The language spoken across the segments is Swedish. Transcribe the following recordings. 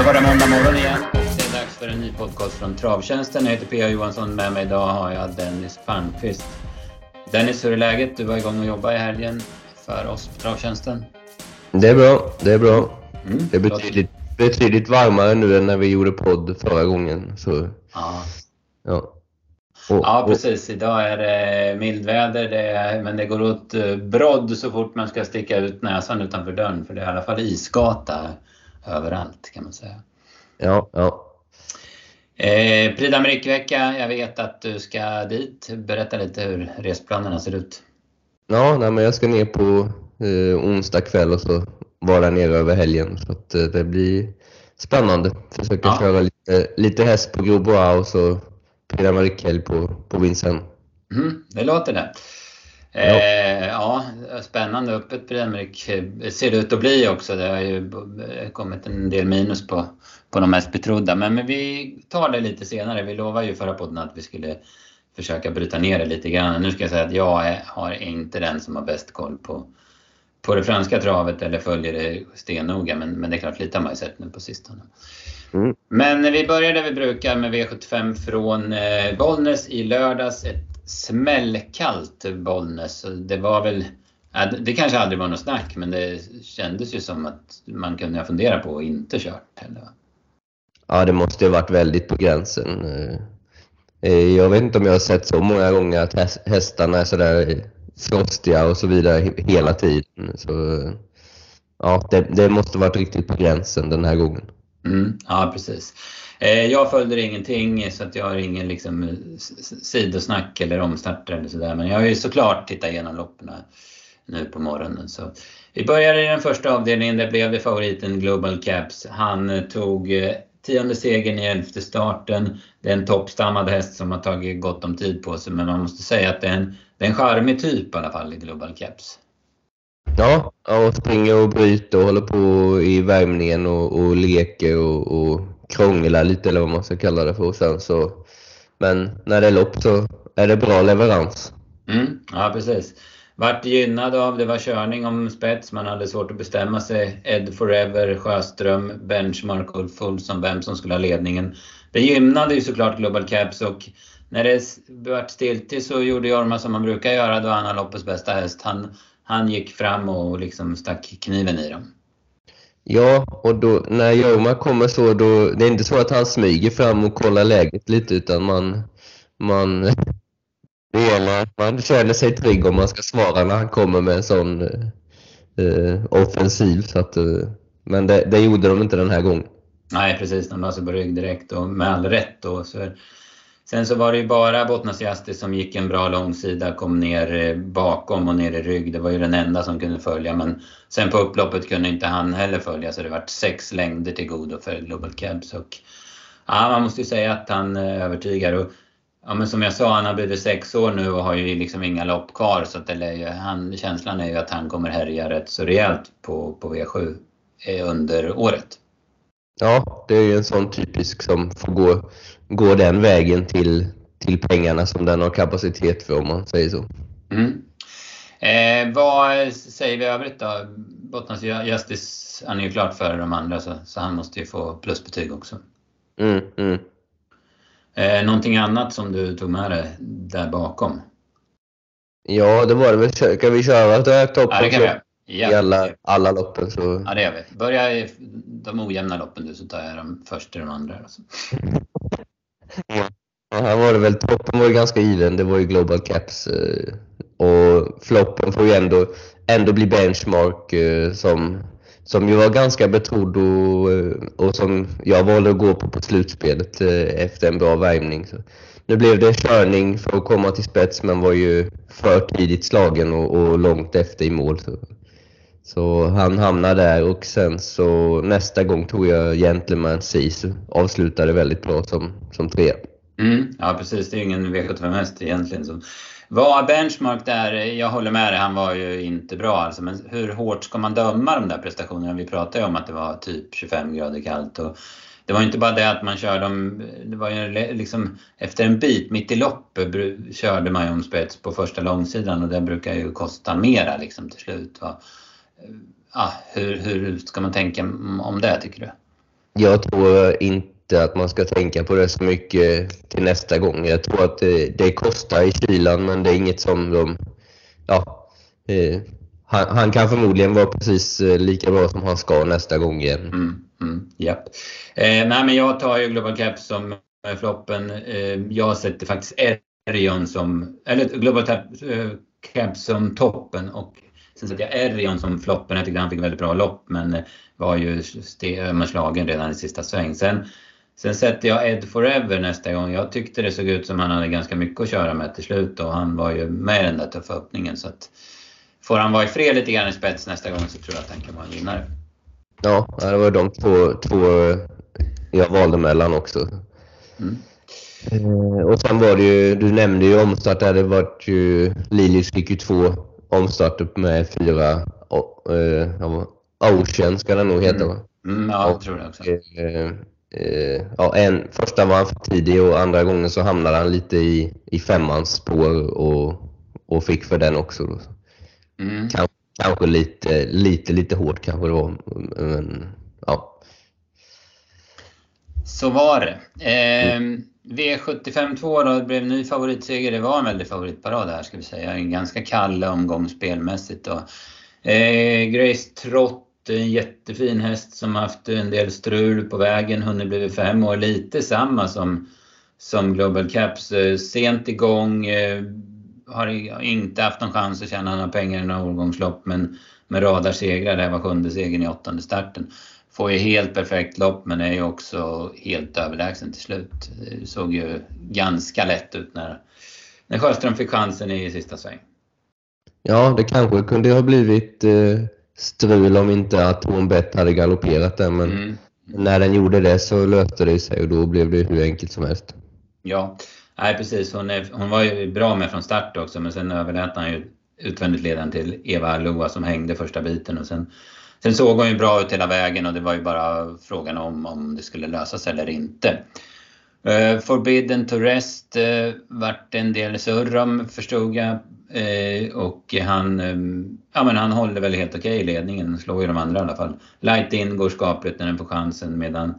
Då var det måndag morgon igen och det är dags för en ny podcast från Travtjänsten. Jag heter P.A. Johansson. Med mig idag har jag Dennis Palmqvist. Dennis, hur är läget? Du var igång och jobbade i helgen för oss på Travtjänsten. Det är bra, det är bra. Mm, Det är betydligt, betydligt varmare nu än när vi gjorde podd förra gången. Så, Ja. ja. Och, ja, precis. Idag är det mildväder, det är, men det går åt eh, brodd så fort man ska sticka ut näsan utanför dörren. För det är i alla fall isgata överallt kan man säga. ja, ja. Eh, Prix d'Amérique-vecka. Jag vet att du ska dit. Berätta lite hur resplanerna ser ut. Ja, nej, men jag ska ner på eh, onsdag kväll och så vara nere över helgen. Så att, eh, det blir spännande. Försöka Ja. köra lite, lite häst på Grosbois och så Prix d'Amérique på, på Vincennes. Mm, det låter det. Eh, ja, spännande. Öppet d'Amérique ser det ut att bli också. Det har ju kommit en del minus på, på de mest betrodda. Men, men vi tar det lite senare. Vi lovade ju förra podden att vi skulle försöka bryta ner det lite grann. Nu ska jag säga att jag är, har inte den som har bäst koll på, på det franska travet eller följer det stennoga. Men, men det är klart, lite har man ju sett nu på sistone. Mm. Men vi börjar där vi brukar med V75 från eh, Bollnäs i lördags. Ett smällkallt Bollnäs. Det var väl... det- kanske aldrig var något snack men det kändes ju som att man kunde fundera på att inte kört heller. va? Ja, det måste ju ha varit väldigt på gränsen. Eh, eh, Jag vet inte om jag har sett så många gånger att häst- hästarna är sådär frostiga och så vidare he- hela tiden. Så, eh, ja, det, det måste ha varit riktigt på gränsen den här gången. Mm, ja, precis. Eh, jag följde ingenting så att jag har ingen liksom, sidosnack eller omstarter eller sådär. Men jag har ju såklart tittat igenom loppen nu på morgonen. Så vi börjar i den första avdelningen. Där blev det favoriten Global Caps. Han eh, tog eh, tionde segern i elfte starten. Det är en toppstammad häst som har tagit gott om tid på sig. Men man måste säga att det är en, det är en charmig typ i alla fall i Global Caps. Ja, och springer och bryter och håller på i värmningen och, och leker och, och krånglar lite eller vad man ska kalla det för. Och sen så, men när det är lopp så är det bra leverans. Mm, ja, precis. Vart gynnad av, det var körning om spets, man hade svårt att bestämma sig. Ed Forever, Sjöström, Benchmark och Fulson, vem som skulle ha ledningen. Det gynnade ju såklart Global Caps och när det vart stiltje så gjorde Jorma som man brukar göra då han har loppets bästa häst. Han, han gick fram och liksom stack kniven i dem. Ja, och då, när Jorma kommer så, då, det är inte så att han smyger fram och kollar läget lite, utan man, man, det gäller att man känner sig trygg om man ska svara när han kommer med en sån eh, eh, offensiv. Så att, eh, men det, det gjorde de inte den här gången. Nej precis, de la sig på rygg direkt och med all rätt då. Så, sen så var det ju bara Bottnas som gick en bra långsida, kom ner eh, bakom och ner i rygg. Det var ju den enda som kunde följa men sen på upploppet kunde inte han heller följa så det vart sex längder till godo för Global Cabs. Och, ja, man måste ju säga att han eh, övertygar. Och, ja, men som jag sa, han har blivit sex år nu och har ju liksom inga lopp kvar så att det är ju, han, känslan är ju att han kommer härja rätt så rejält på, på V7 eh, under året. Ja, det är ju en sån typisk som får gå, gå den vägen till, till pengarna som den har kapacitet för om man säger så. Mm. Eh, vad säger vi i övrigt då? Bottnas Justice, han är ju klart före de andra så, så han måste ju få plusbetyg också. Mm, mm. Eh, någonting annat som du tog med dig där bakom? Ja, det var det väl. Ska vi köra där topp Ja, det kan vi göra. i Ja, alla, alla loppen så... ja, det gör vi. Börja i de ojämna loppen du så tar jag dem först till de andra. Alltså. Ja, här var det väl, toppen var ju ganska given, det var ju Global Caps. Eh, och floppen får ju ändå, ändå bli benchmark eh, som, som ju var ganska betrodd och, eh, och som jag valde att gå på på slutspelet efter en bra värmning. Så. Nu blev det körning för att komma till spets men var ju för tidigt slagen och, och långt efter i mål. Så. Så han hamnade där och sen så nästa gång tog jag Gentleman Sisu. Avslutade väldigt bra som, som trea. Mm, ja precis, det är ju ingen V75-häst egentligen. Så. Var benchmark där, jag håller med dig, han var ju inte bra alltså. Men hur hårt ska man döma de där prestationerna? Vi pratade ju om att det var typ 25 grader kallt. Och det var inte bara det att man körde om, det var ju liksom efter en bit mitt i loppet körde man ju om spets på första långsidan och det brukar ju kosta mera liksom till slut. Va? Ja, hur, hur ska man tänka om det tycker du? Jag tror inte att man ska tänka på det så mycket till nästa gång. Jag tror att det, det kostar i kylan men det är inget som de... Ja, eh, han, han, kan förmodligen vara precis eh, lika bra som han ska nästa gång igen. Mm, mm, japp. Eh, nej, men jag tar ju Global Cap som eh, floppen. Eh, jag sätter faktiskt Erion som, eller Global eh, Cap som toppen och sen sätter jag Erion som floppen. Jag tyckte han fick väldigt bra lopp men var ju slagen redan i sista sväng. Sen, sen sätter jag Ed Forever nästa gång. Jag tyckte det såg ut som han hade ganska mycket att köra med till slut och han var ju med i den där tuffa öppningen. Så att, får han vara i fred lite grann i spets nästa gång så tror jag att han kan vara en vinnare. Ja, det var de två, två jag valde mellan också. Mm. Eh, och sen var det ju, du nämnde ju omstart där, det var ju, Lilis fick ju två omstarter med fyra, uh, Ocean ska den nog heta va? Mm, ja, jag tror det också. Uh, uh, ja, en, första var han för tidig och andra gången så hamnade han lite i, i femmans spår och, och fick för den också. Då. Mm. Kanske, kanske lite, lite, lite hårt kanske det var. Men, ja. Så var det. Eh, V75 2 då, det blev ny favoritseger. Det var en väldig favoritparad här ska vi säga. En ganska kall omgång spelmässigt. Då. Eh, Grace Trott, en jättefin häst som haft en del strul på vägen, hunnit blivit fem år. Lite samma som, som Global Caps. Eh, sent igång, eh, har inte haft någon chans att tjäna några pengar i några årgångslopp men med radarsegrar, det här var sjunde segern i åttonde starten. Får ju helt perfekt lopp men är ju också helt överlägsen till slut. Det såg ju ganska lätt ut när, när Sjöström fick chansen i sista sväng. Ja, det kanske kunde ha blivit eh, strul om inte att hon bett hade galopperat där men mm. när den gjorde det så löste det sig och då blev det hur enkelt som helst. Ja, Nej precis, hon, är, hon var ju bra med från start också men sen överlät han ju utvändigt ledaren till Eva Loa som hängde första biten och sen, sen såg hon ju bra ut hela vägen och det var ju bara frågan om om det skulle lösas eller inte. Uh, Forbidden to Rest uh, vart en del surr om förstod jag. Uh, och han, um, ja, men han håller väl helt okej okay i ledningen, slår ju de andra i alla fall. Light in går skapligt när den får chansen medan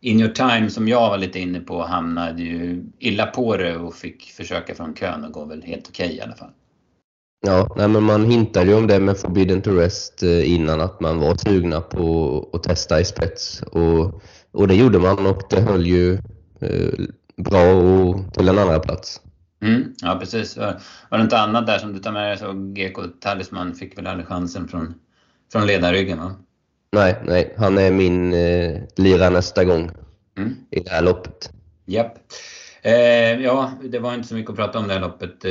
In Your Time som jag var lite inne på hamnade ju illa på det och fick försöka från kön och går väl helt okej okay i alla fall. Ja, nej, men man hintade ju om det med Forbidden to Rest eh, innan att man var sugna på att testa i spets och, och det gjorde man och det höll ju eh, bra och till en andra plats. Mm, ja precis. Var, var det inte annat där som du tar med dig så GK Talisman fick väl aldrig chansen från, från ledarryggen va? Nej, nej. Han är min eh, lira nästa gång mm. i det här loppet. Japp. Eh, ja, det var inte så mycket att prata om det här loppet. Eh,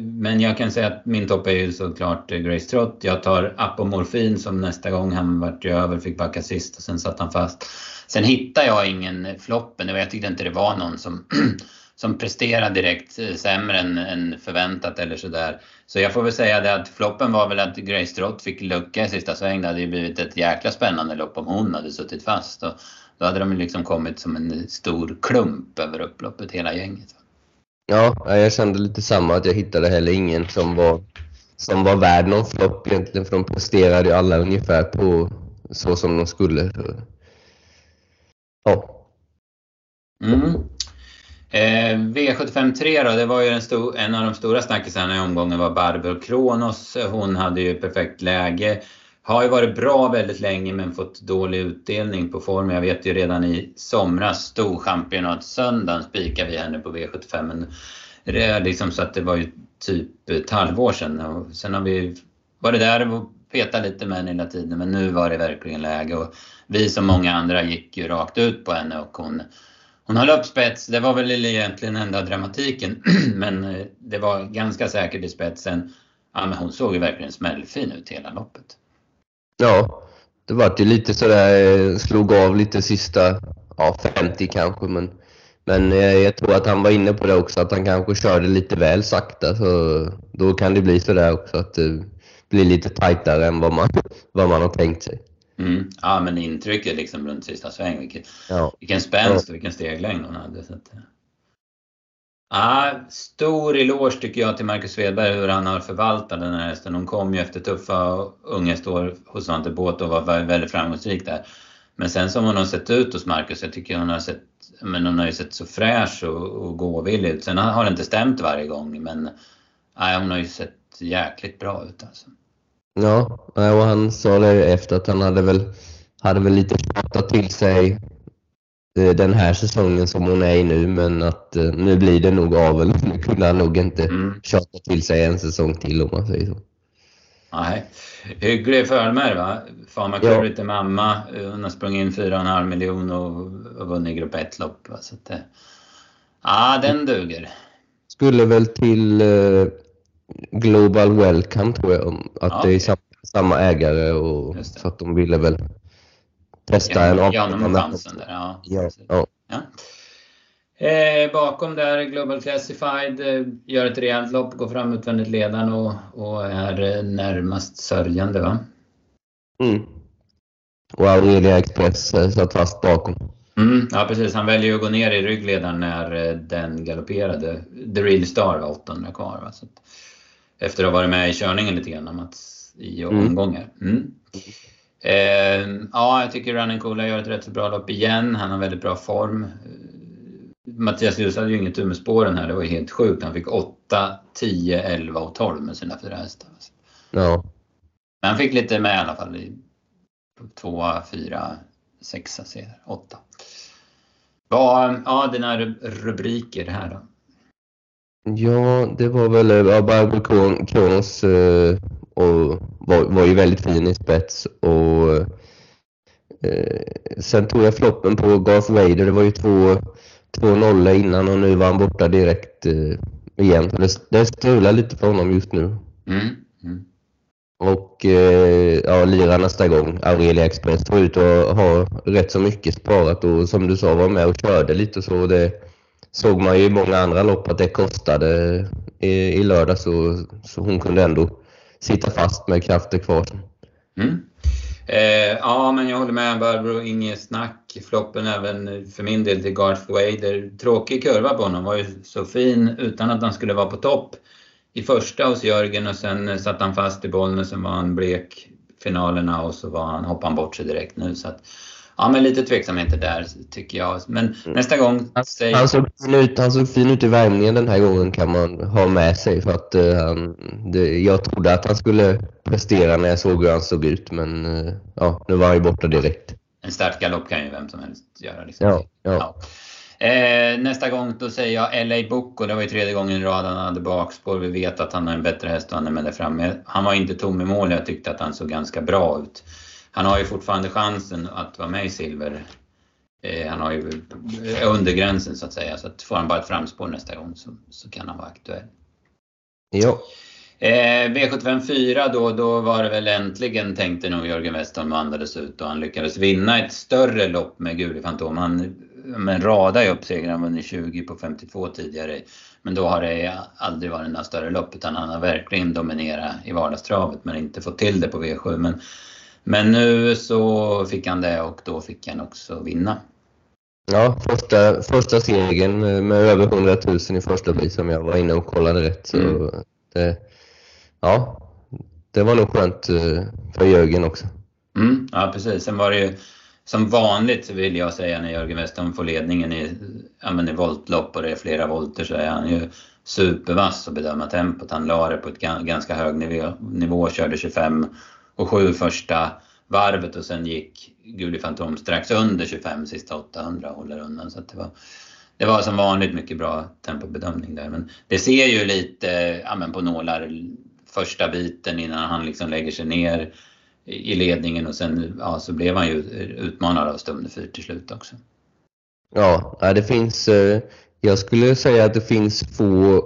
men jag kan säga att min topp är ju såklart eh, Grace Trott. Jag tar Apomorfin som nästa gång han vart ju över, fick backa sist och sen satt han fast. Sen hittade jag ingen floppen. Jag tyckte inte det var någon som som presterade direkt eh, sämre än, än förväntat eller sådär. Så jag får väl säga det att floppen var väl att Grace Trott fick lucka i sista sväng. Det hade ju blivit ett jäkla spännande lopp om hon hade suttit fast. Och då hade de liksom kommit som en stor klump över upploppet hela gänget. Ja, jag kände lite samma att jag hittade heller ingen som var, som var värd någon flopp egentligen för de presterade ju alla ungefär på så som de skulle. Ja. Mm. Eh, V75 3 då, det var ju en, stor, en av de stora snackisarna i omgången var Barbro Kronos. Hon hade ju perfekt läge. Har ju varit bra väldigt länge men fått dålig utdelning på form. Jag vet ju redan i somras, storchampionatsöndagen, spikade vi henne på V75. Men det är liksom så att det var ju typ ett halvår sedan. Och sen har vi varit där och petat lite med henne hela tiden men nu var det verkligen läge. Och vi som många andra gick ju rakt ut på henne och hon hon höll upp spets, det var väl egentligen enda dramatiken. men eh, det var ganska säkert i spetsen. Ja, men hon såg ju verkligen smällfin ut hela loppet. Ja, det var ju lite sådär, eh, slog av lite sista ja, 50 kanske. Men, men eh, jag tror att han var inne på det också, att han kanske körde lite väl sakta. Så då kan det bli sådär också att det blir lite tajtare än vad man, vad man har tänkt sig. Mm. Ja men intrycket liksom runt sista sväng. Ja. vilken spänst och vilken steglängd hon hade. Så att, ja, stor eloge tycker jag till Marcus Svedberg hur han har förvaltat den här hästen. Hon kom ju efter tuffa unghästår hos Svante Båth och var väldigt framgångsrik där. Men sen som hon har sett ut hos Marcus, jag tycker hon har sett, men hon har ju sett så fräsch och, och gåvillig ut. Sen har det inte stämt varje gång men nej, hon har ju sett jäkligt bra ut alltså. Ja, och han sa det efter att han hade väl, hade väl lite tjatat till sig den här säsongen som hon är i nu, men att eh, nu blir det nog avel. Nu kunde han nog inte mm. tjata till sig en säsong till om man säger så. Nej. Hygglig fölmer va? Fama till mamma. Hon har sprungit in 4,5 miljoner och, och vunnit grupp 1-lopp. Så att, ja, den duger. Skulle väl till uh, Global Welcome tror jag. Att ja, det är samma, samma ägare och så att de ville väl testa ja, en Ja, de har chansen där. Ja. ja. ja. ja. Eh, bakom där Global Classified eh, gör ett rejält lopp, går fram utvändigt ledaren och, och är eh, närmast sörjande va? Mm. Och Aurelia Express eh, satt fast bakom. Mm, ja precis, han väljer att gå ner i ryggledaren när eh, den galopperade. The Real Star var 800 kvar. Va? Så att, efter att ha varit med i körningen lite grann Mats, i mm. omgångar. Mm. Eh, ja, jag tycker Running Coola gör ett rätt så bra lopp igen. Han har väldigt bra form. Mattias Ljus hade ju inget tur med spåren här, det var ju helt sjukt. Han fick 8, 10, 11 och 12 med sina fyra hästar. Ja. Men han fick lite med i alla fall. 2, 4, 6, 8. ja, dina rubriker här då? Ja, det var väl ja, Barbro Kronos eh, och var, var ju väldigt fin i spets och eh, sen tog jag floppen på Garth Vader. Det var ju två två nollor innan och nu var han borta direkt eh, igen. Det, det strular lite för honom just nu. Mm. Mm. Och eh, ja, lira nästa gång. Aurelia Express var ute och har rätt så mycket sparat och som du sa var med och körde lite så. Det såg man ju i många andra lopp att det kostade i, i lördag så, så hon kunde ändå sitta fast med krafter kvar. Mm. Eh, ja, men jag håller med Barbro, inget snack. Floppen även för min del till Garth Wader. Tråkig kurva på honom, var ju så fin utan att han skulle vara på topp i första hos Jörgen och sen eh, satt han fast i bollen och sen var han blek finalerna och så var han, hoppade han bort sig direkt nu. Så att, ja, men lite tveksamheter där tycker jag. Men mm. nästa gång... Säg... Han, såg fin ut, han såg fin ut i värmningen den här gången kan man ha med sig för att uh, han, det, jag trodde att han skulle prestera när jag såg hur han såg ut men uh, ja, nu var han ju borta direkt. En startgalopp kan ju vem som helst göra. Liksom. Ja, ja. ja. Eh, nästa gång då säger jag LA Book och det var ju tredje gången i rad han hade bakspår. Vi vet att han har en bättre häst och han är med där framme. Han var inte tom i mål. Jag tyckte att han såg ganska bra ut han har ju fortfarande chansen att vara med i silver. Eh, han har ju undergränsen så att säga, så att får han bara ett framspår nästa gång så, så kan han vara aktuell. Ja. Eh, V75 4 då, då var det väl äntligen tänkte nog Jörgen Westholm och andades ut och han lyckades vinna ett större lopp med Guli Fantom. Han men radar ju upp segrar, han vunnit 20 på 52 tidigare. Men då har det aldrig varit några större lopp utan han har verkligen dominerat i vardagstravet men inte fått till det på V7. Men men nu så fick han det och då fick han också vinna. Ja, första, första segern med över 100 000 i första pris som jag var inne och kollade rätt. Så mm. det, ja, det var nog skönt eh, för Jörgen också. Mm, ja, precis. Sen var det ju som vanligt vill jag säga när Jörgen Westholm får ledningen i, ja, i voltlopp och det är flera volter så är han ju supervass att bedöma tempot. Han la det på ett ganska hög nivå, nivå körde 25 och 7 första varvet och sen gick Guli Fantom strax under 25 sista 800 och håller undan. Så det, var, det var som vanligt mycket bra tempobedömning där. Men det ser ju lite ja, men på nålar första biten innan han liksom lägger sig ner i ledningen och sen ja, så blev han ju utmanad av Stumnefyr till slut också. Ja, det finns, eh, jag skulle säga att det finns få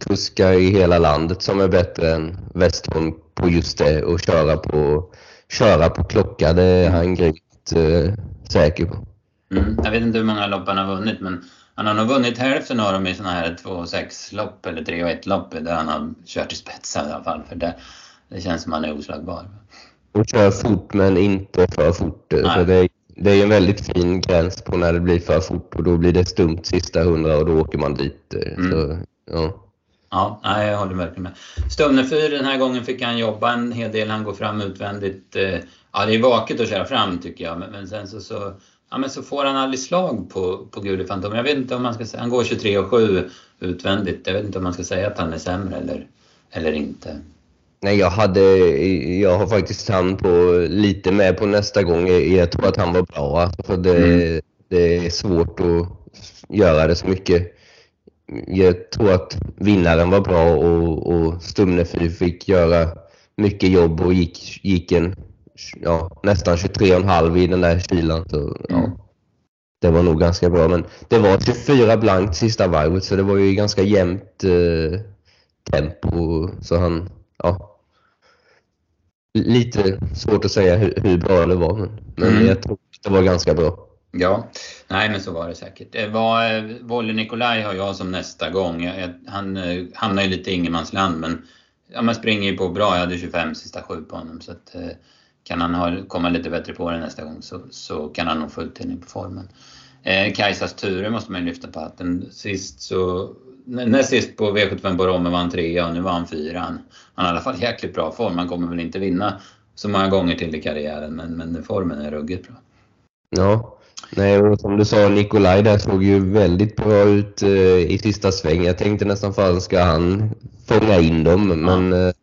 kuskar i hela landet som är bättre än Westholm på just det och köra på, köra på klocka. Det är han grymt eh, säker på. Mm. Jag vet inte hur många lopp han har vunnit men han har nog vunnit hälften av dem i sådana här 2-6 lopp eller 3 1 lopp där han har kört i spetsar i alla fall. För det, det känns som att han är oslagbar. Och kör fort men inte för fort. För det, är, det är en väldigt fin gräns på när det blir för fort och då blir det stumt sista hundra och då åker man dit. Eh, mm. Så, ja. Ja, nej, jag håller verkligen med. Stumnefyr den här gången fick han jobba en hel del. Han går fram utvändigt. Eh, ja, det är vaket att köra fram tycker jag. Men, men sen så, så, ja, men så får han aldrig slag på, på Guli Fantom. Jag vet inte om man ska säga, han går 23 och 7 utvändigt. Jag vet inte om man ska säga att han är sämre eller, eller inte. Nej, jag hade, jag har faktiskt han på lite med på nästa gång. Jag tror att han var bra. Alltså, det, mm. det är svårt att göra det så mycket. Jag tror att vinnaren var bra och, och Stumnefyr fick göra mycket jobb och gick, gick en ja, nästan 23,5 i den där kylan. Så, ja, mm. Det var nog ganska bra. Men det var 24 blankt sista varvet så det var ju ganska jämnt eh, tempo. Så han, ja, lite svårt att säga hur, hur bra det var. Men, men mm. jag tror att det var ganska bra. Ja, nej men så var det säkert. Eh, eh, Volle Nikolaj har jag som nästa gång. Jag, han eh, hamnar ju lite i ingenmansland men ja, man springer ju på bra. Jag hade 25 sista sju på honom. Så att, eh, kan han ha, komma lite bättre på det nästa gång så, så kan han nog få utdelning på formen. Eh, Kajsas Ture måste man ju lyfta på hatten. Sist så, näst sist på V75 på Romme var han trea och nu var han fyra. Han, han har i alla fall jäkligt bra form. Han kommer väl inte vinna så många gånger till i karriären men, men formen är ruggigt bra. Ja, Nej, och som du sa, Nikolaj där såg ju väldigt bra ut eh, i sista sväng. Jag tänkte nästan fan ska han fånga in dem, men ja. Eh,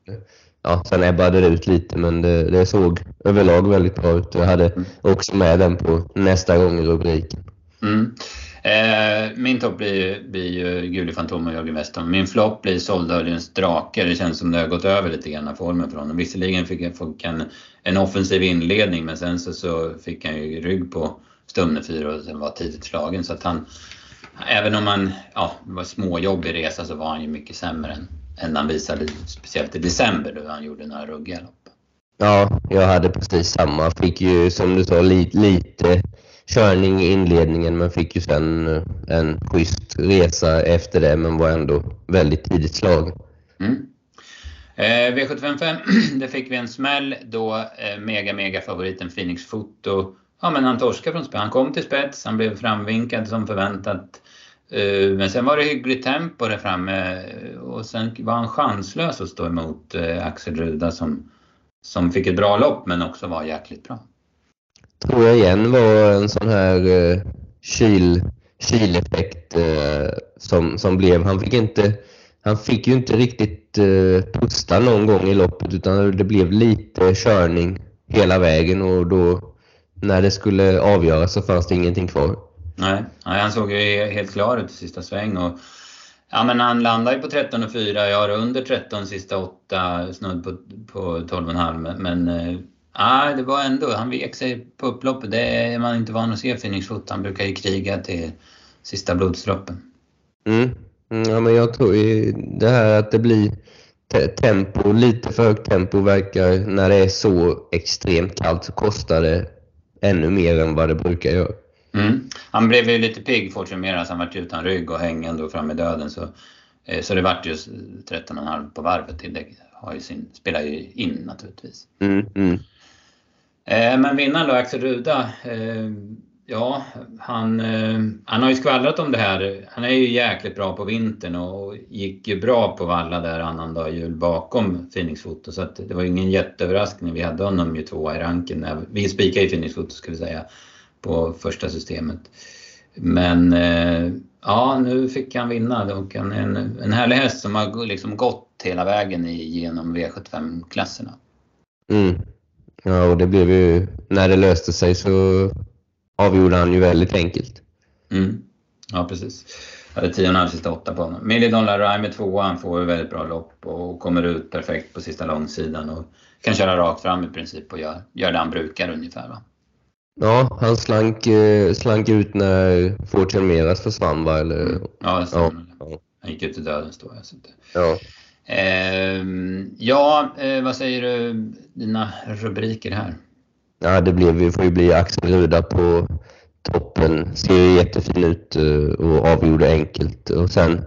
ja, sen ebbade det ut lite. Men det, det, såg överlag väldigt bra ut. Jag hade mm. också med den på nästa gång i rubriken. Mm. Eh, min topp blir, blir ju Guli Fantom och Jörgen Westholm. Min flopp blir Soldhöljens Drake. Det känns som det har gått över lite grann formen för honom. Visserligen fick han en offensiv inledning men sen så, så fick han ju rygg på Stumnefyr och sen var tidigt slagen. Så att han, även om han ja, var småjobbig resa så var han ju mycket sämre än, än han visade, speciellt i december då han gjorde några ruggiga lopp. Ja, jag hade precis samma. Fick ju som du sa lite, lite körning i inledningen men fick ju sen eh, en schysst resa efter det men var ändå väldigt tidigt slagen. Mm. Eh, V755, där fick vi en smäll då eh, mega mega favoriten Phoenix Foto Ja, men han torskade från spets. Han kom till spets, han blev framvinkad som förväntat. Eh, men sen var det hyggligt tempo där framme eh, och sen var han chanslös att stå emot eh, Axel Ruda som, som fick ett bra lopp men också var jäkligt bra. Tror jag igen var en sån här uh, kyl, kyleffekt uh, som, som blev. Han fick, inte, han fick ju inte riktigt uh, pusta någon gång i loppet utan det blev lite körning hela vägen och då när det skulle avgöras så fanns det ingenting kvar. Nej, nej han såg ju helt klar ut i sista sväng. Och, ja, men han landade ju på 13 och 4. Jag har under 13 sista 8, snudd på, på 12,5. Men äh, det var ändå, han vek sig på upploppet. Det är man inte van att se Phoenix Foot. Han brukar ju kriga till sista blodsdroppen. Mm. mm. Ja, men jag tror det här att det blir tempo, lite för högt tempo verkar, när det är så extremt kallt så kostar det ännu mer än vad det brukar göra. Mm. Han blev ju lite pigg Fortune han vart utan rygg och hängande fram i döden. Så, eh, så det vart ju 13,5 på varvet. Det har ju sin, spelar ju in naturligtvis. Mm, mm. Eh, men vinnaren då, Axel Ruda. Ja, han, eh, han har ju skvallrat om det här. Han är ju jäkligt bra på vintern och gick ju bra på valla där annandag jul bakom Phoenix Foto. Så det var ju ingen jätteöverraskning. Vi hade honom ju tvåa i ranken. Vi spikade ju Phoenix Foto skulle jag säga på första systemet. Men eh, ja, nu fick han vinna och han är en, en härlig häst som har liksom gått hela vägen genom V75-klasserna. Mm. Ja, och det blev ju, när det löste sig så avgjorde han ju väldigt enkelt. Mm. Ja, precis. Jag hade 10,5 sista åtta på honom. Millie Dollar Rhyme är tvåa, han får väldigt bra lopp och kommer ut perfekt på sista långsidan och kan köra rakt fram i princip och gör, gör det han brukar ungefär. Va? Ja, han slank, eh, slank ut när Fortune Meras försvann va? Eller? Mm. Ja, det stämmer. Ja. Han gick ut i döden står jag. Ja. Eh, ja, eh, vad säger du, dina rubriker här? Ja, det blev, vi får ju bli Axel Ruda på toppen. Ser jättefin ut eh, och avgjorde enkelt. Och sen,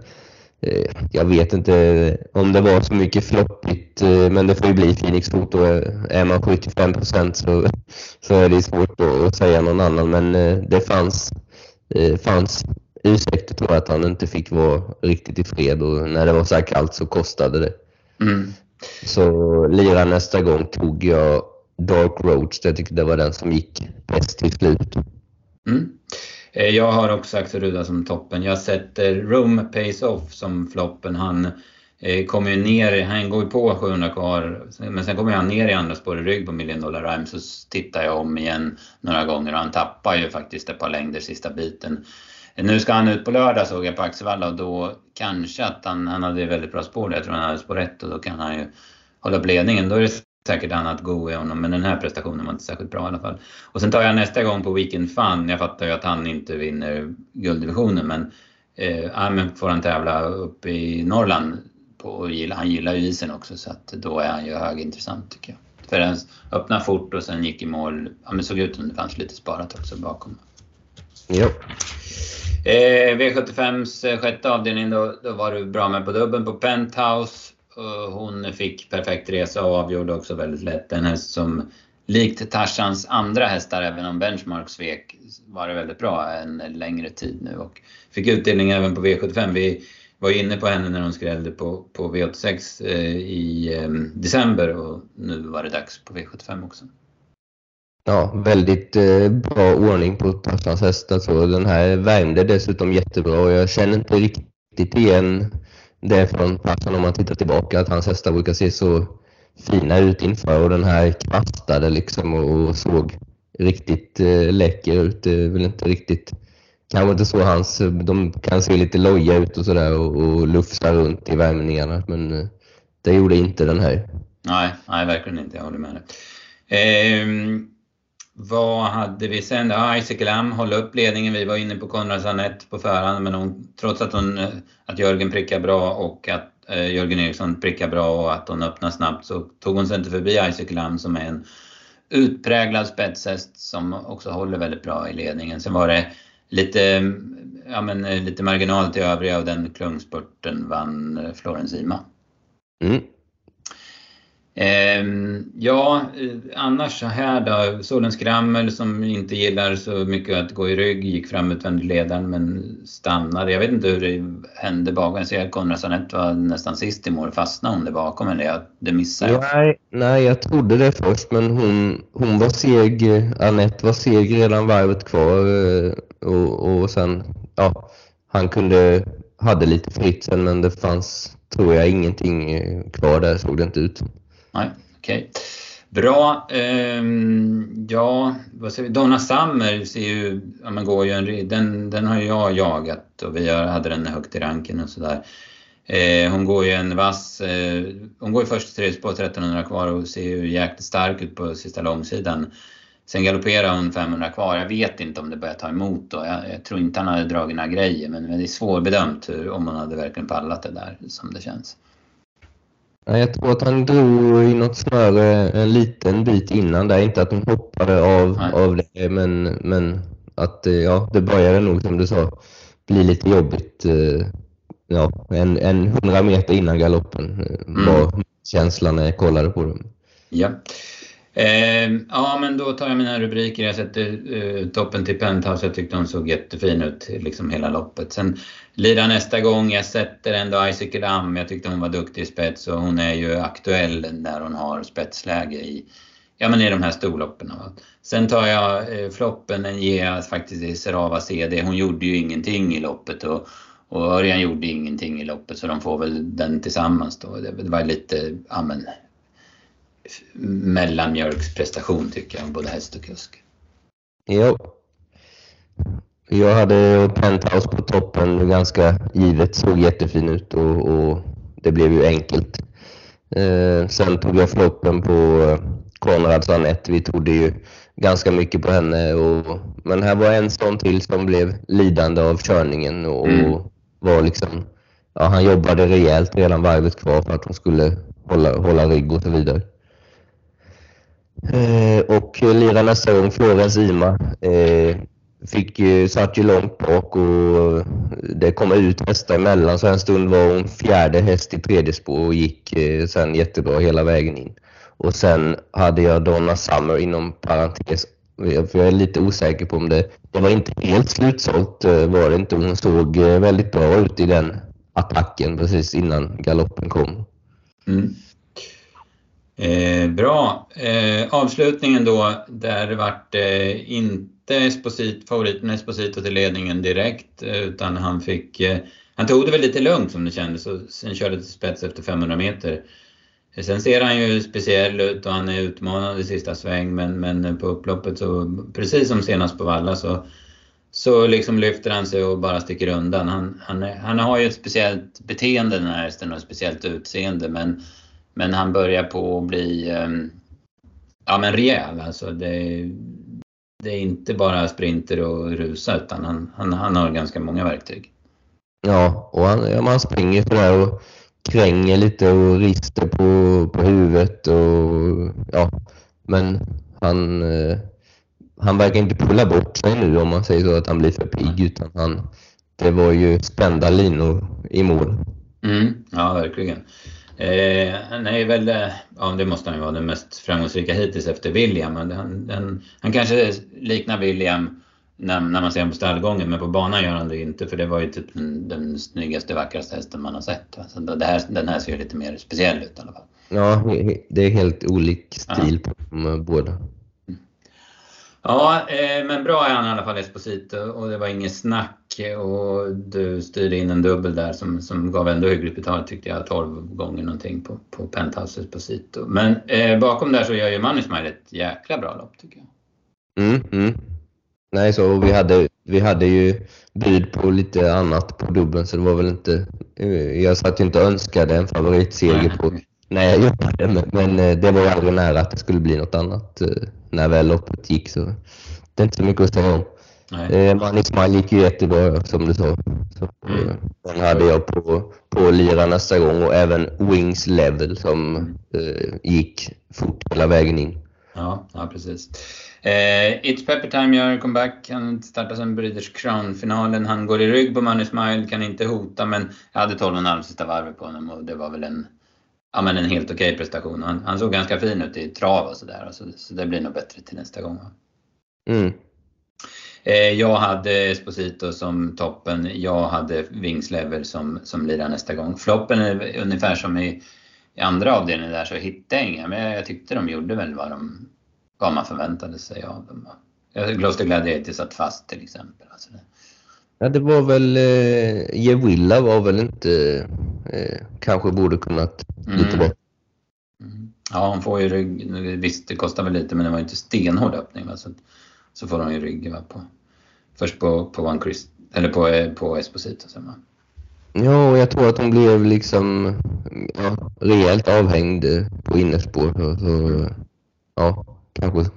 eh, jag vet inte om det var så mycket floppigt, eh, men det får ju bli Phoenix Foto. Är man 75 procent så, så är det svårt att säga någon annan. Men det fanns, fanns ursäkter tror jag att han inte fick vara riktigt i fred och när det var så här kallt så kostade det. Mm. Så lira nästa gång tog jag Dark Roads. Jag tyckte det var den som gick bäst till slut. Mm. Eh, jag har också Axel Ruda som toppen. Jag sätter Room Pays Off som floppen. Han eh, kommer ju ner, han går ju på 700 kvar, men sen kommer han ner i andra spår i rygg på Million Dollar Rhyme så tittar jag om igen några gånger och han tappar ju faktiskt ett par längder sista biten. Eh, nu ska han ut på lördag såg jag på Axevalla och då kanske att han, han hade väldigt bra spår Jag tror han hade spår rätt och då kan han ju hålla upp ledningen. Då är det säkert annat go i honom men den här prestationen var inte särskilt bra i alla fall. Och sen tar jag nästa gång på Weekend Fun. Jag fattar ju att han inte vinner gulddivisionen men, eh, men får han tävla uppe i Norrland på, han gillar ju isen också så att då är han ju högintressant tycker jag. För den öppnade fort och sen gick i mål. Ja, men såg ut som det fanns lite sparat också bakom. Ja. Eh, V75s sjätte avdelning då, då var du bra med på dubben på Penthouse. Eh, hon fick perfekt resa och avgjorde också väldigt lätt. En häst som likt Tarzans andra hästar, även om Benchmark svek, var det väldigt bra en längre tid nu och fick utdelning även på V75. Vi var inne på henne när hon skrällde på, på V86 eh, i ehm, december och nu var det dags på V75 också. Ja, väldigt eh, bra ordning på Tarzans hästar. Så den här värmde dessutom jättebra och jag känner inte riktigt igen det från Persson om man tittar tillbaka att hans hästar brukar se så fina ut inför och den här kvastade liksom och såg riktigt eh, läcker ut. Det är väl inte riktigt, kanske inte så hans, de kan se lite loja ut och sådär och, och lufsa runt i värmningarna men eh, det gjorde inte den här. Nej, nej verkligen inte, jag håller med dig. Eh, vad hade vi sen? Ja, Isaac Lam håller upp ledningen. Vi var inne på Konrad Sanett på förhand, men hon, trots att, hon, eh, att Jörgen prickar bra och att eh, Jörgen Eriksson prickar bra och att hon öppnar snabbt så tog hon sig inte förbi Isaac Lam som är en utpräglad spetshäst som också håller väldigt bra i ledningen. Sen var det lite, ja, men, eh, lite marginal till övriga och den klungspurten vann eh, Florens Ima. Mm. Ehm, ja, eh, annars så här då. Solens Grammel som inte gillar så mycket att gå i rygg gick fram utvändigt ledaren men stannade. Jag vet inte hur det hände bakom. Jag ser att Konrad Sanett var nästan sist i mål. Fastnade hon där bakom eller jag, det missade jag? Nej, nej, jag trodde det först men hon, hon var seg. Anette var seg redan varvet kvar eh, och, och sen, ja, han kunde, hade lite fritt sen men det fanns, tror jag, ingenting eh, kvar där såg det inte ut som. Nej, okej. Okay. Bra. Um, ja, vad säger vi? Donna Summer ser ju, ja, man går ju en, den, den har jag jagat och vi hade den högt i ranken och sådär. Eh, hon går ju en vass, eh, hon går ju först tredje på 1300 kvar och ser ju jäkligt stark ut på sista långsidan. Sen galopperar hon 500 kvar. Jag vet inte om det börjar ta emot då. Jag, jag tror inte han hade dragit några grejer men, men det är svårbedömt hur, om hon hade verkligen pallat det där som det känns. Jag tror att han drog i något snöre en liten bit innan där. Inte att han hoppade av, av det, men, men att eh, ja, det började nog som du sa bli lite jobbigt. Eh, ja, en, en hundra meter innan galoppen eh, mm. var känslan när jag kollade på dem. Ja. Eh, ja, men då tar jag mina rubriker. Jag sätter eh, toppen till Penthouse. Jag tyckte hon såg jättefin ut liksom hela loppet. Sen lirar nästa gång. Jag sätter ändå Isaac Ram. Jag tyckte hon var duktig i spets och hon är ju aktuell när hon har spetsläge i, ja, men i de här storloppen. Sen tar jag eh, floppen, Den ger faktiskt i Serava CD. Hon gjorde ju ingenting i loppet och, och Örjan gjorde ingenting i loppet så de får väl den tillsammans då. Det, det var lite, ja men mellanmjölksprestation tycker jag, både häst och kusk. Jo. Jag hade Penthouse på toppen ganska givet, såg jättefin ut och, och det blev ju enkelt. Eh, sen tog jag floppen på Konrads Anette. Vi trodde ju ganska mycket på henne. Och, men här var en sån till som blev lidande av körningen och, mm. och var liksom, ja, han jobbade rejält redan varvet kvar för att hon skulle hålla, hålla rygg och så vidare. Eh, och lirade nästa gång Florens Ima. Eh, fick, eh, satt ju långt bak och det kom ut hästar emellan så en stund var hon fjärde häst i tredje spår och gick eh, sen jättebra hela vägen in. Och sen hade jag Donna Summer inom parentes eh, För jag är lite osäker på om det... Det var inte helt slutsålt eh, var det inte. Hon såg väldigt bra ut i den attacken precis innan galoppen kom. Mm. Eh, bra. Eh, avslutningen då, där vart eh, inte Esposito, favoriten Esposito till ledningen direkt, eh, utan han fick... Eh, han tog det väl lite lugnt som det kändes och sen körde till spets efter 500 meter. Eh, sen ser han ju speciell ut och han är utmanande i sista sväng men, men på upploppet så, precis som senast på Valla så, så liksom lyfter han sig och bara sticker undan. Han, han, han har ju ett speciellt beteende den här hästen och ett speciellt utseende men men han börjar på att bli ehm, ja, men rejäl. Alltså det, det är inte bara sprinter och rusa utan han, han, han har ganska många verktyg. Ja, och han, ja, man springer sådär och kränger lite och rister på, på huvudet och ja, men han, eh, han verkar inte pulla bort sig nu om man säger så att han blir för pigg utan han, det var ju spända linor i mål. Mm, ja, verkligen. Eh, han är väl, eh, ja det måste han ju vara, den mest framgångsrika hittills efter William. Han, han, han kanske liknar William när, när man ser honom på stallgången, men på banan gör han det inte för det var ju typ den, den snyggaste, vackraste hästen man har sett. Så det här, den här ser lite mer speciell ut i alla fall. Ja, det är helt olik stil ja. på de båda. Ja, eh, men bra är han i alla fall Esposito och det var inget snack och du styrde in en dubbel där som, som gav ändå hyggligt betalt tyckte jag, 12 gånger någonting på, på Penthouse Esposito. Men eh, bakom där så gör ju Money Smile ett jäkla bra lopp tycker jag. Mm, mm. Nej, så vi hade, vi hade ju bud på lite annat på dubbeln så det var väl inte... Eh, jag satt ju inte och önskade en favoritseger på när jag jobbade men, men eh, det var ju aldrig nära att det skulle bli något annat eh, när väl loppet gick så det är inte så mycket att säga om. Eh, Money Smile gick ju jättebra som du sa. Så, mm. Eh, den hade jag på, på lira nästa gång och även Wings Level som mm. eh, gick fort hela vägen in. Ja, ja precis. Eh, It's Pepper Time gör comeback. Han startar sen Breeders Crown-finalen. Han går i rygg på Money Smile, kan inte hota men jag hade 12,5 sista varvet på honom och det var väl en, ja, men en helt okej okay prestation. Han, han, såg ganska fin ut i trav och sådär så, så det blir nog bättre till nästa gång. Mm. Eh, jag hade Esposito som toppen, jag hade Wingslever som, som lirar nästa gång. Floppen är ungefär som i, i andra avdelningen där så hittade jag inga, men jag tyckte de gjorde väl vad, de, vad man förväntade sig av dem. Gloucester Gladiator satt fast till exempel. Alltså det. Ja, det var väl, eh, Jewilla var väl inte, eh, kanske borde kunnat lite mm. bättre. Mm. Ja, hon får ju rygg, visst det kostar väl lite men det var inte stenhård öppning. Va? Så så får de ju rygg va? På, först på, på One Chris, eller på, på Esposito sen va? Ja, och jag tror att de blev liksom ja, rejält avhängd på innerspår. Så, så ja, kanske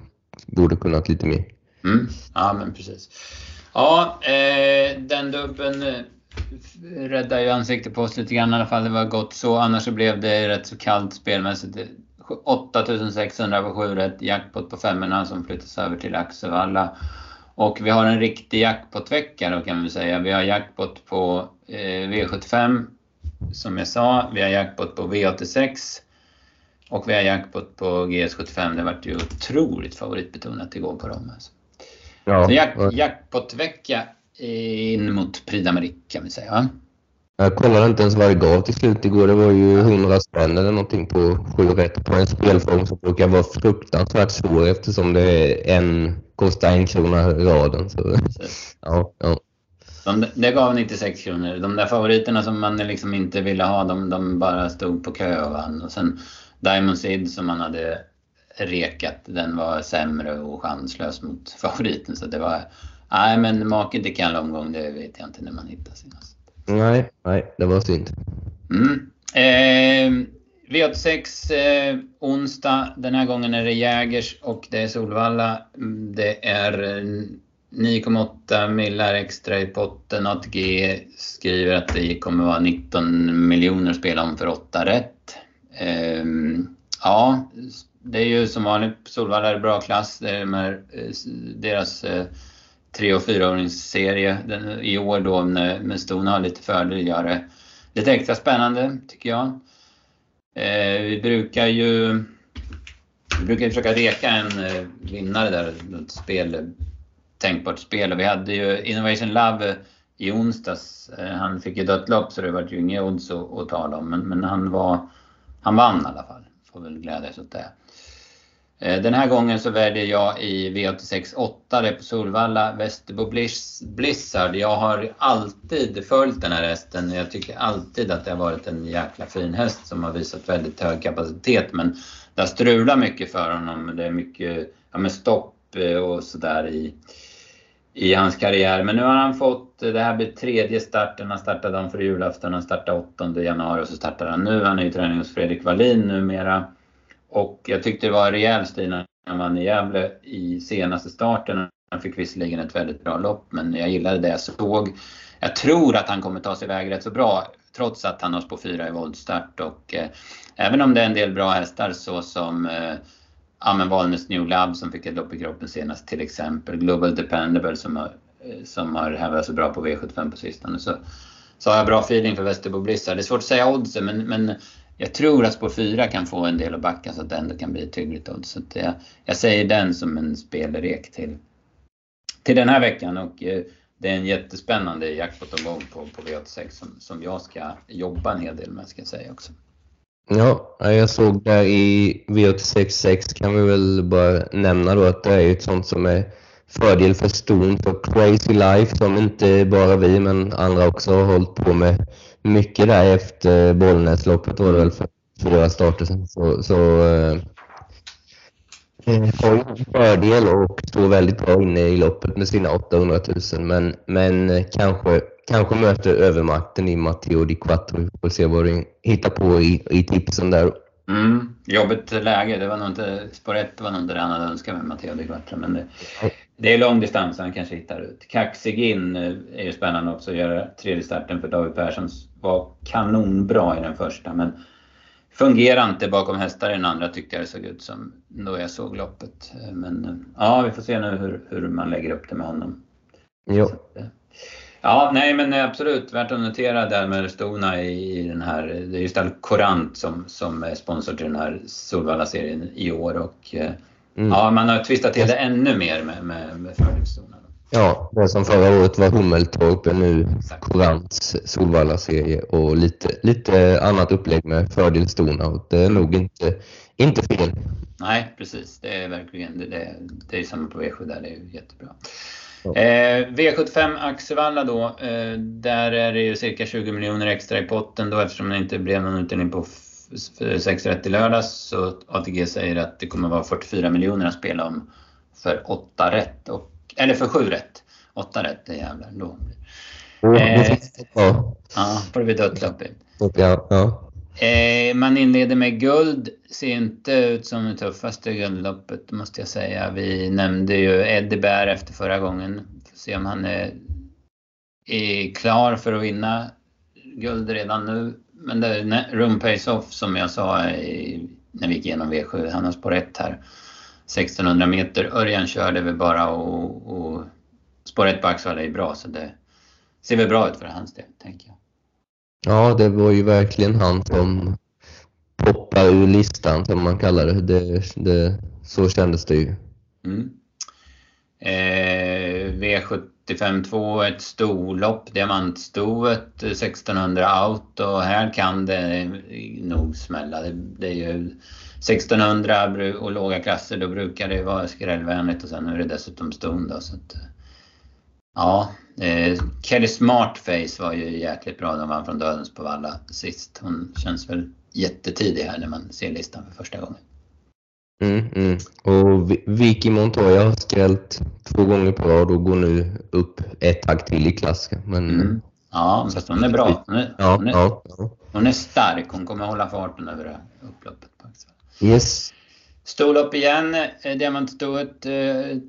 borde kunnat lite mer. Mm. Ja, men precis. Ja, eh, den dubben eh, räddade ju ansiktet på oss lite grann i alla fall. Det var gott så. Annars så blev det rätt så kallt spelmässigt. 8600 på 7 rätt, jackpot på femmorna som flyttas över till Axevalla. Och vi har en riktig jackpot-vecka då kan vi säga. Vi har jackpot på eh, V75 som jag sa. Vi har jackpot på V86. Och vi har jackpot på GS75. Det vart ju otroligt favoritbetonat igår på dem. Alltså. Ja, Så jack, jackpot-vecka in mot Prix d'Amérique kan vi säga. Jag kollade inte ens vad det gav till slut igår. Det var ju 100 spänn eller någonting på 7 rätt på en spelform som brukar vara fruktansvärt svår eftersom det är en, kostar en krona raden. Så, ja, ja. De, det gav 96 kronor. De där favoriterna som man liksom inte ville ha, de, de bara stod på kö och vann. Och sen Diamond Seed som man hade rekat, den var sämre och chanslös mot favoriten. Så det var... Nej, men make till omgång, det vet jag inte när man hittar sin. Alltså. Nej, nej, det var synd. Mm. Eh, V86 eh, onsdag. Den här gången är det Jägers och det är Solvalla. Mm, det är eh, 9,8 millar extra i potten. ATG skriver att det kommer vara 19 miljoner att spela om för 8 rätt. Eh, ja, det är ju som vanligt. Solvalla är bra klass. Det är med eh, deras eh, tre och fyraåringsserie i år då med Stona har lite fördel gör det lite extra spännande tycker jag. Eh, vi brukar ju vi brukar försöka reka en eh, vinnare där, ett spel, tänkbart spel. Och vi hade ju Innovation Love i onsdags. Eh, han fick ju dött lopp så det var ju inga odds att, att tala om. Men, men han, var, han vann i alla fall. Får väl glädjas åt det. Eh, den här gången så väljer jag i V86 8 det är på Solvalla, Västerbo Blizzard. Jag har alltid följt den här hästen. Jag tycker alltid att det har varit en jäkla fin häst som har visat väldigt hög kapacitet. Men det har strulat mycket för honom. Det är mycket ja, med stopp eh, och sådär i, i hans karriär. Men nu har han fått, eh, det här blir tredje starten. Han startade han för julafton, han startade 8 januari och så startar han nu. Han är ju träning hos Fredrik Wallin numera. Och jag tyckte det var rejäl stil när han vann i Gävle i senaste starten. Han fick visserligen ett väldigt bra lopp, men jag gillade det jag såg. Jag tror att han kommer ta sig iväg rätt så bra, trots att han har på fyra i voltstart. Och eh, även om det är en del bra hästar så som eh, ja, men Valnes New Lab som fick ett lopp i kroppen senast till exempel. Global Dependable som har, eh, som har hävdat sig bra på V75 på sistone. Så, så har jag bra feeling för Västerbo Blizzard. Det är svårt att säga oddsen men, men jag tror att spår 4 kan få en del att backa så att det ändå kan bli ett hyggligt odds. Så jag, jag säger den som en spelrek till, till den här veckan. Och, eh, det är en jättespännande jackpot-omgång på, på V86 som, som jag ska jobba en hel del med ska jag säga också. Ja, jag såg där i V86.6 kan vi väl bara nämna då att det är ett sånt som är fördel för ston för Crazy Life som inte bara vi men andra också har hållit på med mycket där efter Bollnäsloppet var det väl för fyra starter sen. Så, så eh, eh har ju en fördel och står väldigt bra inne i loppet med sina 800 000 men, men kanske, kanske möter övermakten i Matteo Di Quattro. Vi får se vad du hittar på i, i tipsen där. Mm, jobbigt läge. Det var nog inte, spår 1 var nog inte det han hade önskat med Matteo Di Quattro. Men det, det är lång distans han kanske hittar ut. Kaxig in eh, är ju spännande också att göra tredje starten för David Persson var kanonbra i den första men fungerar inte bakom hästar i den andra tyckte jag det såg ut som då jag såg loppet. Eh, men eh, ja, vi får se nu hur, hur man lägger upp det med honom. Jo. Ja, nej men absolut värt att notera där med Stona i den här, det är just Corant som, som är sponsor till den här Solvalla-serien i år och Mm. Ja, man har twistat till det ännu mer med, med, med fördelszonen. Ja, det som förra året var Hummeltorp är nu Courants Solvalla-serie och lite, lite annat upplägg med fördel Stonhout. Det är nog inte, inte fel. Nej, precis. Det är verkligen det. Det, det är samma på V7 där. Det är jättebra. Eh, V75 Axevalla då. Eh, där är det ju cirka 20 miljoner extra i potten då eftersom det inte blev någon utdelning på 6 rätt i lördags så ATG säger att det kommer vara 44 miljoner att spela om för 8 rätt. Och, eller för 7 rätt. 8 rätt, det jävlar. Då. Mm, eh, ja. får det bli dött lopp ja, ja. Eh, man inleder med guld. Ser inte ut som det tuffaste guldloppet måste jag säga. Vi nämnde ju Eddie Bär efter förra gången. Får se om han är, är klar för att vinna guld redan nu men det är Room Pays Off som jag sa i, när vi gick igenom V7, han har spår 1 här. 1600 meter. Örjan körde väl bara och, och spår 1 på Axevalla är bra så det ser väl bra ut för hans del, tänker jag. Ja, det var ju verkligen han som poppade ur listan som man kallar det. det, det så kändes det ju. Mm. Eh, V75-2, ett storlopp, diamantstoet 1600 out och här kan det nog smälla. Det, det är ju 1600 och låga klasser, då brukar det vara skrällvänligt och sen är det dessutom ston då. Så att, ja, eh, Kelly Smartface var ju jäkligt bra. De vann från Dödens på Valla sist. Hon känns väl jättetidig här när man ser listan för första gången. Mm, mm. Och Vicky Montoya har skrällt två gånger på rad och går nu upp ett tag till i klass. Men... Mm. Ja, fast hon är bra. Hon är, ja, hon, är, ja, ja. hon är stark. Hon kommer hålla farten över det upploppet. Yes. Storlopp igen, eh, diamantstoet. Eh,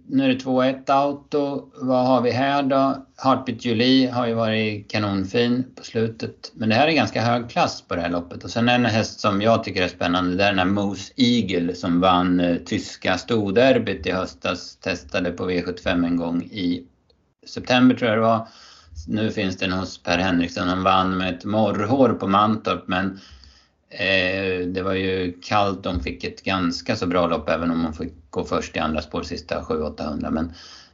nu är det 2-1 auto. Vad har vi här då? Heartbeat Julie har ju varit kanonfin på slutet. Men det här är ganska hög klass på det här loppet. Och sen en häst som jag tycker är spännande, det är den här Moose Eagle som vann eh, tyska storderbyt i höstas. Testade på V75 en gång i september tror jag det var. Nu finns den hos Per Henriksson. Han vann med ett morrhår på Mantorp men Eh, det var ju kallt, de fick ett ganska så bra lopp även om de fick gå först i andra spår sista 700-800. Men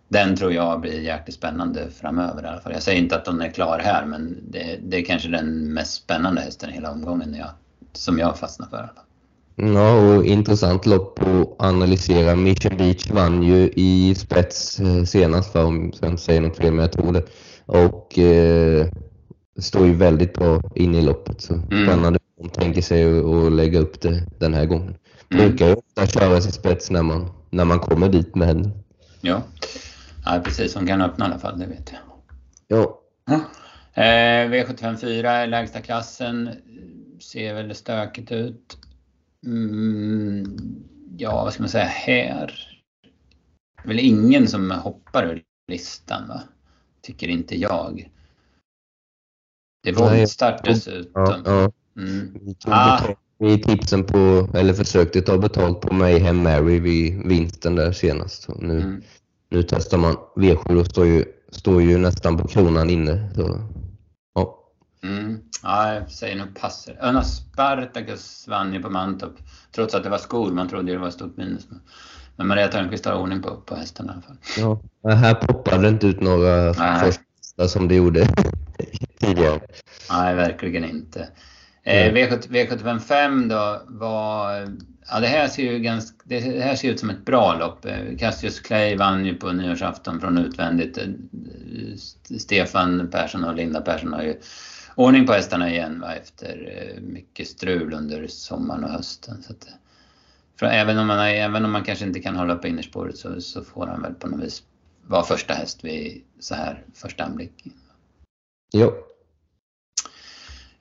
den tror jag blir jäkligt spännande framöver i alla fall. Jag säger inte att de är klar här men det, det är kanske den mest spännande hästen i hela omgången jag, som jag fastnar för. Ja, och intressant lopp att analysera. Mission Beach vann ju i spets eh, senast, för om jag inte säger något fel, men jag tror det. Och eh, står ju väldigt bra in i loppet. Så mm. spännande de tänker sig att lägga upp det den här gången. Mm. Brukar ju ofta köras i spets när man, när man kommer dit med henne. Ja. ja, precis. Hon kan öppna i alla fall, det vet jag. Ja. ja. Eh, V754 lägsta klassen. Ser väldigt stökigt ut. Mm, ja, vad ska man säga här? Det är väl ingen som hoppar ur listan va? Tycker inte jag. Det är voltstart dessutom. Ja, ja. Mm. Vi tog ah. betalt tipsen på, eller försökte ta betalt på Mayhem Mary vid vinsten där senast. Nu, mm. nu testar man V7 och står ju, står ju nästan på kronan inne. Så, ja. Mm. Ja, jag säger nog pass. Öna Spartacus vann ju på Mantorp. Trots att det var skor, man trodde det var ett stort minus. Men Maria Törnqvist har ordning på, på hästen i alla fall. Ja, här poppade det inte ut några första som det gjorde tidigare. Nej, verkligen inte. Eh, V7, V755 då var... Ja, det här ser ju ganska, det här ser ut som ett bra lopp. Eh, Cassius Clay vann ju på nyårsafton från utvändigt. Eh, Stefan Persson och Linda Persson har ju ordning på hästarna igen va, efter mycket strul under sommaren och hösten. Så att, för även, om man, även om man kanske inte kan hålla på innerspåret så, så får han väl på något vis vara första häst vid så här första anblick. Jo.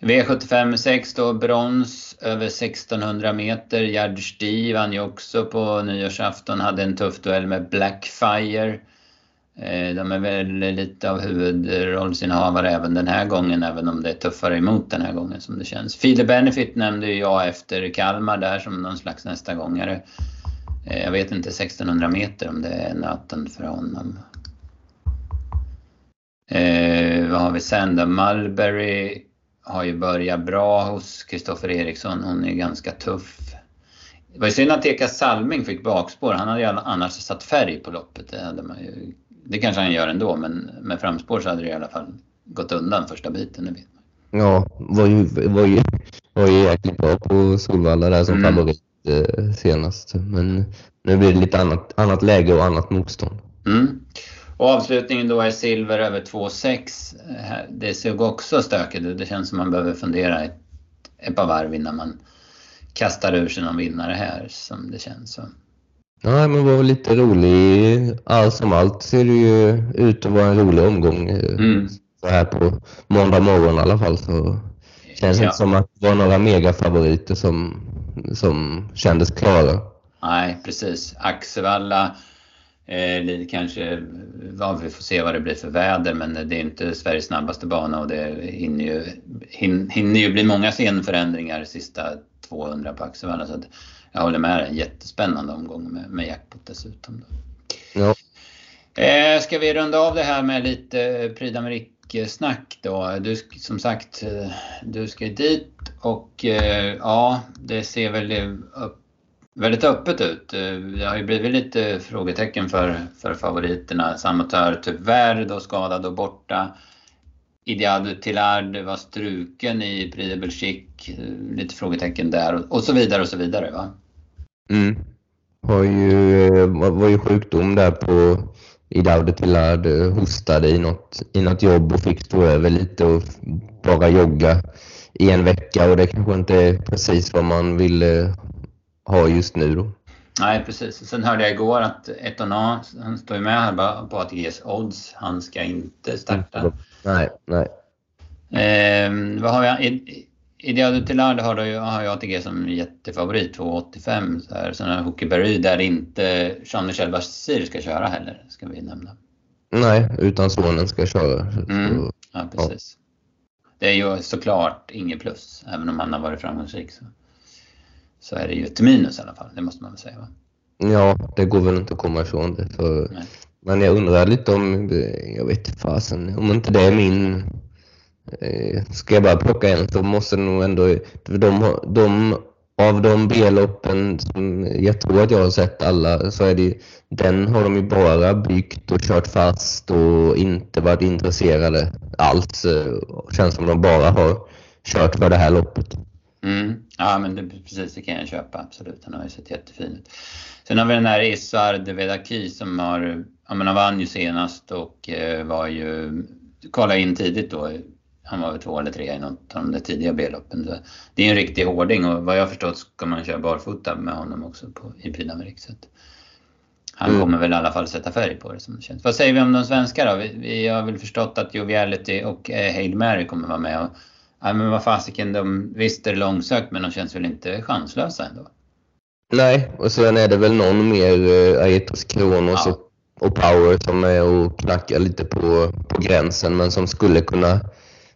V75 6 då, brons över 1600 meter. Gerd Stig vann ju också på nyårsafton, hade en tuff duell med Blackfire. Eh, de är väl lite av huvudrollsinnehavare även den här gången, även om det är tuffare emot den här gången som det känns. Fide Benefit nämnde ju jag efter Kalmar där som någon slags nästa gångare. Eh, jag vet inte 1600 meter om det är nöten för honom. Eh, vad har vi sen då? Mulberry har ju börjat bra hos Kristoffer Eriksson. Hon är ganska tuff. Det var ju synd att Eka Salming fick bakspår. Han hade ju annars satt färg på loppet. Det, hade man ju, det kanske han gör ändå, men med framspår så hade det i alla fall gått undan första biten. Det vet man. Ja, var ju, var ju, var ju jäkligt bra på Solvalla där som mm. favorit eh, senast. Men nu blir det lite annat, annat läge och annat motstånd. Mm. Och avslutningen då är silver över 2,6. Det såg också stökigt ut. Det känns som man behöver fundera ett, ett par varv innan man kastar ur sig någon vinnare här som det känns som. Ja, men det var lite rolig. Allt som allt ser det ju ut att vara en rolig omgång. Eh, mm. Så här på måndag morgon i alla fall. Så känns ja. inte som att det var några megafavoriter som, som kändes klara. Nej, precis. Axevalla Eh, kanske, ja, vi får se vad det blir för väder men det är inte Sveriges snabbaste bana och det hinner ju, hin, hinner ju bli många scenförändringar sista 200 på Axevalla. Så jag håller med, en jättespännande omgång med, med jackpot dessutom. Då. Ja. Eh, ska vi runda av det här med lite Prix d'Amérique-snack då? Du, som sagt, eh, du ska dit och eh, ja, det ser väl upp väldigt öppet ut. Eh, det har ju blivit lite frågetecken för, för favoriterna. Samotör tyvärr då skadad och borta. Ideado Tillard var struken i Prix de Belgique. Eh, lite frågetecken där och så vidare och så vidare. Va? Mm. Har ju, eh, var ju sjukdom där på Idaude Tillard hostade i något, i något jobb och fick stå över lite och bara jogga i en vecka och det kanske inte är precis vad man vill har just nu då. Nej, precis. Sen hörde jag igår att Etona, han står ju med här på ATGs odds. Han ska inte starta. Nej, nej. Eh, vad har jag? Ideado Tillard har, då, har ju ATG som jättefavorit, 2,85. Så här. Sen har Hockey Berry där inte Jean-Michel Basir ska köra heller, ska vi nämna. Nej, utan sonen ska köra. Mm. Ja, precis. Ja. Det är ju såklart inget plus, även om han har varit framgångsrik. Så så är det ju ett minus i alla fall. Det måste man väl säga va? Ja, det går väl inte att komma ifrån det. För, men jag undrar lite om, jag vet fasen, om inte det är min, eh, ska jag bara plocka en så måste det nog ändå, de, de, av de B-loppen som jag tror att jag har sett alla så är det den har de ju bara byggt och kört fast och inte varit intresserade alls. Eh, känns som de bara har kört för det här loppet. Mm. Ja, men det, precis, det kan jag köpa, absolut. Han har ju sett jättefin ut. Sen har vi den där Isard Vedaki som har, ja men han vann ju senast och eh, var ju, kollade in tidigt då. Han var väl två eller tre i något av de där tidiga B-loppen. Det är en riktig hårding och vad jag förstått ska man köra barfota med honom också på, i d'Amérique. Han mm. kommer väl i alla fall sätta färg på det som det känns. Vad säger vi om de svenska då? Vi, vi har väl förstått att Joviality och eh, Hail Mary kommer vara med. Och, ja, men vad fasiken, de, visst är det långsökt men de känns väl inte chanslösa ändå? Nej, och sen är det väl någon mer, eh, Aetos Kronos ja. och, och, Power som är och knackar lite på, på gränsen men som skulle kunna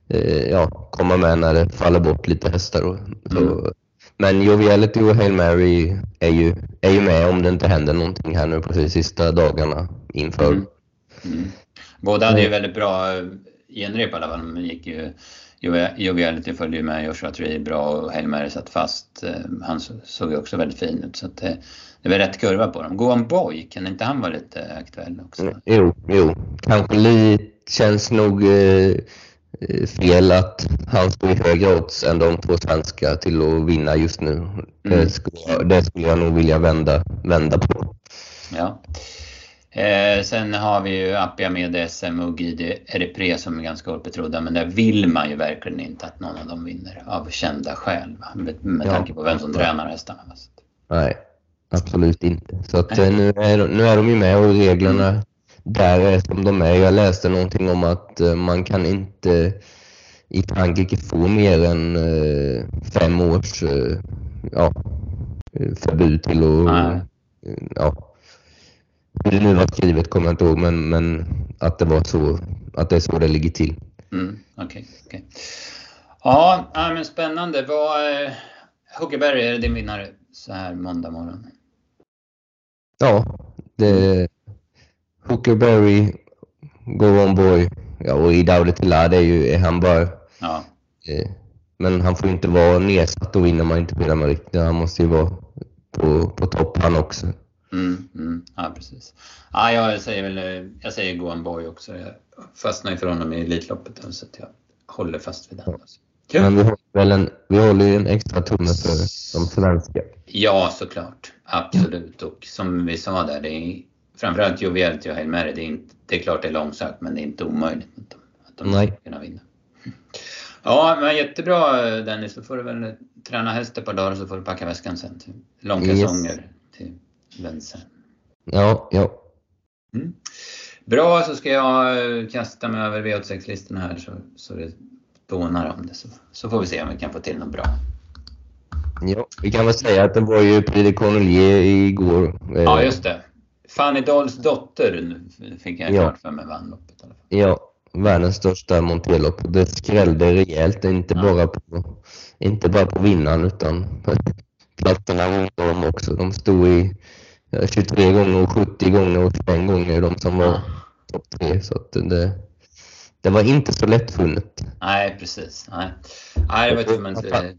eh, ja, komma med när det faller bort lite hästar. Och, mm. Men Joviality och Hail Mary är ju, är ju med om det inte händer någonting här nu precis sista dagarna inför. Mm. Mm. Båda hade ju väldigt bra genrep i alla fall. De gick ju Joviality följde ju med Joshua Tree bra och Hail satt fast. Eh, han såg ju också väldigt fin ut så det, det var rätt kurva på dem. Goan Boy, kan inte han vara lite aktuell också? Mm, jo, jo. Kanske lite, känns nog eh, eh, fel att han står i högre odds än de två svenska till att vinna just nu. Mm. Det, skulle, det skulle jag nog vilja vända, vända på. Ja. Eh, sen har vi ju Appia med SM och Guide Eripre som är ganska hårt men där vill man ju verkligen inte att någon av dem vinner av kända skäl. Va? Med, med ja. tanke på vem som tränar hästarna. Nej, absolut inte. Så att, eh, nu, är, nu är de ju med och reglerna mm. där är som de är. Jag läste någonting om att uh, man kan inte i Frankrike få mer än uh, fem års ja, förbud till att ja, hur det nu var skrivet kommer jag inte ihåg, men, men att det var så, att det är så det ligger till. Mm, okay, okay. Ja, men spännande. Vad, eh, Huckeberg är din vinnare så här måndag morgon? Ja, det Huckerberry, Go On Boy ja, och i Daude Tillad är ju är han bara... Ja. Eh, men han får inte vara nedsatt då vinner man inte Prix d'Amérique. Han måste ju vara på, på topp han också. Mm, mm, ja, precis. Ja, jag säger väl, jag säger Goan Boy också. Jag fastnar ju för honom i Elitloppet så att jag håller fast vid den. Alltså. Men vi håller, väl en, vi håller ju en extra tumme för de svenska. Ja, såklart. Absolut. Och som vi sa där, det är framförallt Joviality och Hail Mary, det är, inte, det är klart det är långsökt men det är inte omöjligt att de, att de Nej. ska kunna vinna. Ja, men jättebra Dennis. Då får du väl träna häst ett par dagar så får du packa väskan sen långkalsonger. Yes. Till vänster. Ja, ja. Mm. Bra, så ska jag eh, kasta mig över V86-listorna här så, så det dånar om det. Så, så får vi se om vi kan få till något bra. Ja, vi kan väl säga att det var ju Prix de Cornelier igår. Ja, just det. Fanny Dahls dotter fick jag ja. klart för mig vann loppet. Ja, världens största monterlopp. Det skrällde rejält, inte, ja. bara på, inte bara på vinnaren utan platserna runt om också. De stod i 23 gånger och 70 gånger och 21 gånger de som var topp tre. Så att det, det var inte så lättfunnet. Nej, precis. Nej, Nej det var tummen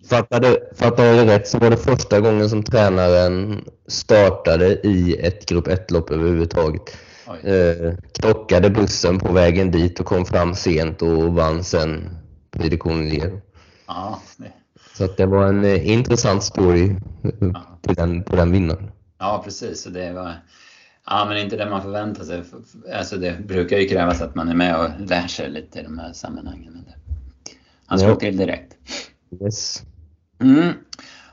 Fattade, fattade jag rätt så var det första gången som tränaren startade i ett grupp 1-lopp överhuvudtaget. Eh, krockade bussen på vägen dit och kom fram sent och vann sen Prix de Ja, Så att det var en eh, intressant story ja. på, den, på den vinnaren. Ja, precis. Det var ja, men inte det man förväntar sig. Alltså det brukar ju krävas att man är med och lär sig lite i de här sammanhangen. Han slog ja. till direkt. Yes. Mm.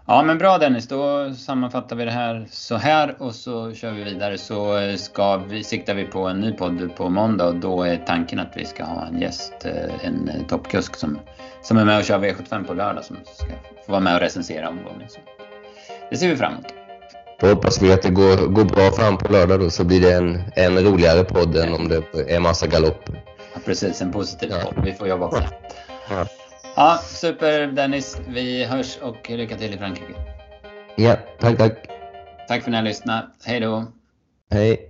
Ja men bra Dennis, då sammanfattar vi det här så här och så kör vi vidare. Så ska vi, siktar vi på en ny podd på måndag och då är tanken att vi ska ha en gäst, eh, en toppkusk som, som är med och kör V75 på lördag som ska få vara med och recensera omgången. Så det ser vi fram emot. Då hoppas vi att det går, går bra fram på lördag då så blir det en, en roligare podd än om det är massa galopp. Ja, precis, en positiv ja. podd. Vi får jobba på det. Ja. ja, super Dennis. Vi hörs och lycka till i Frankrike. Ja, tack, tack. Tack för att ni har lyssnat. Hej då. Hej.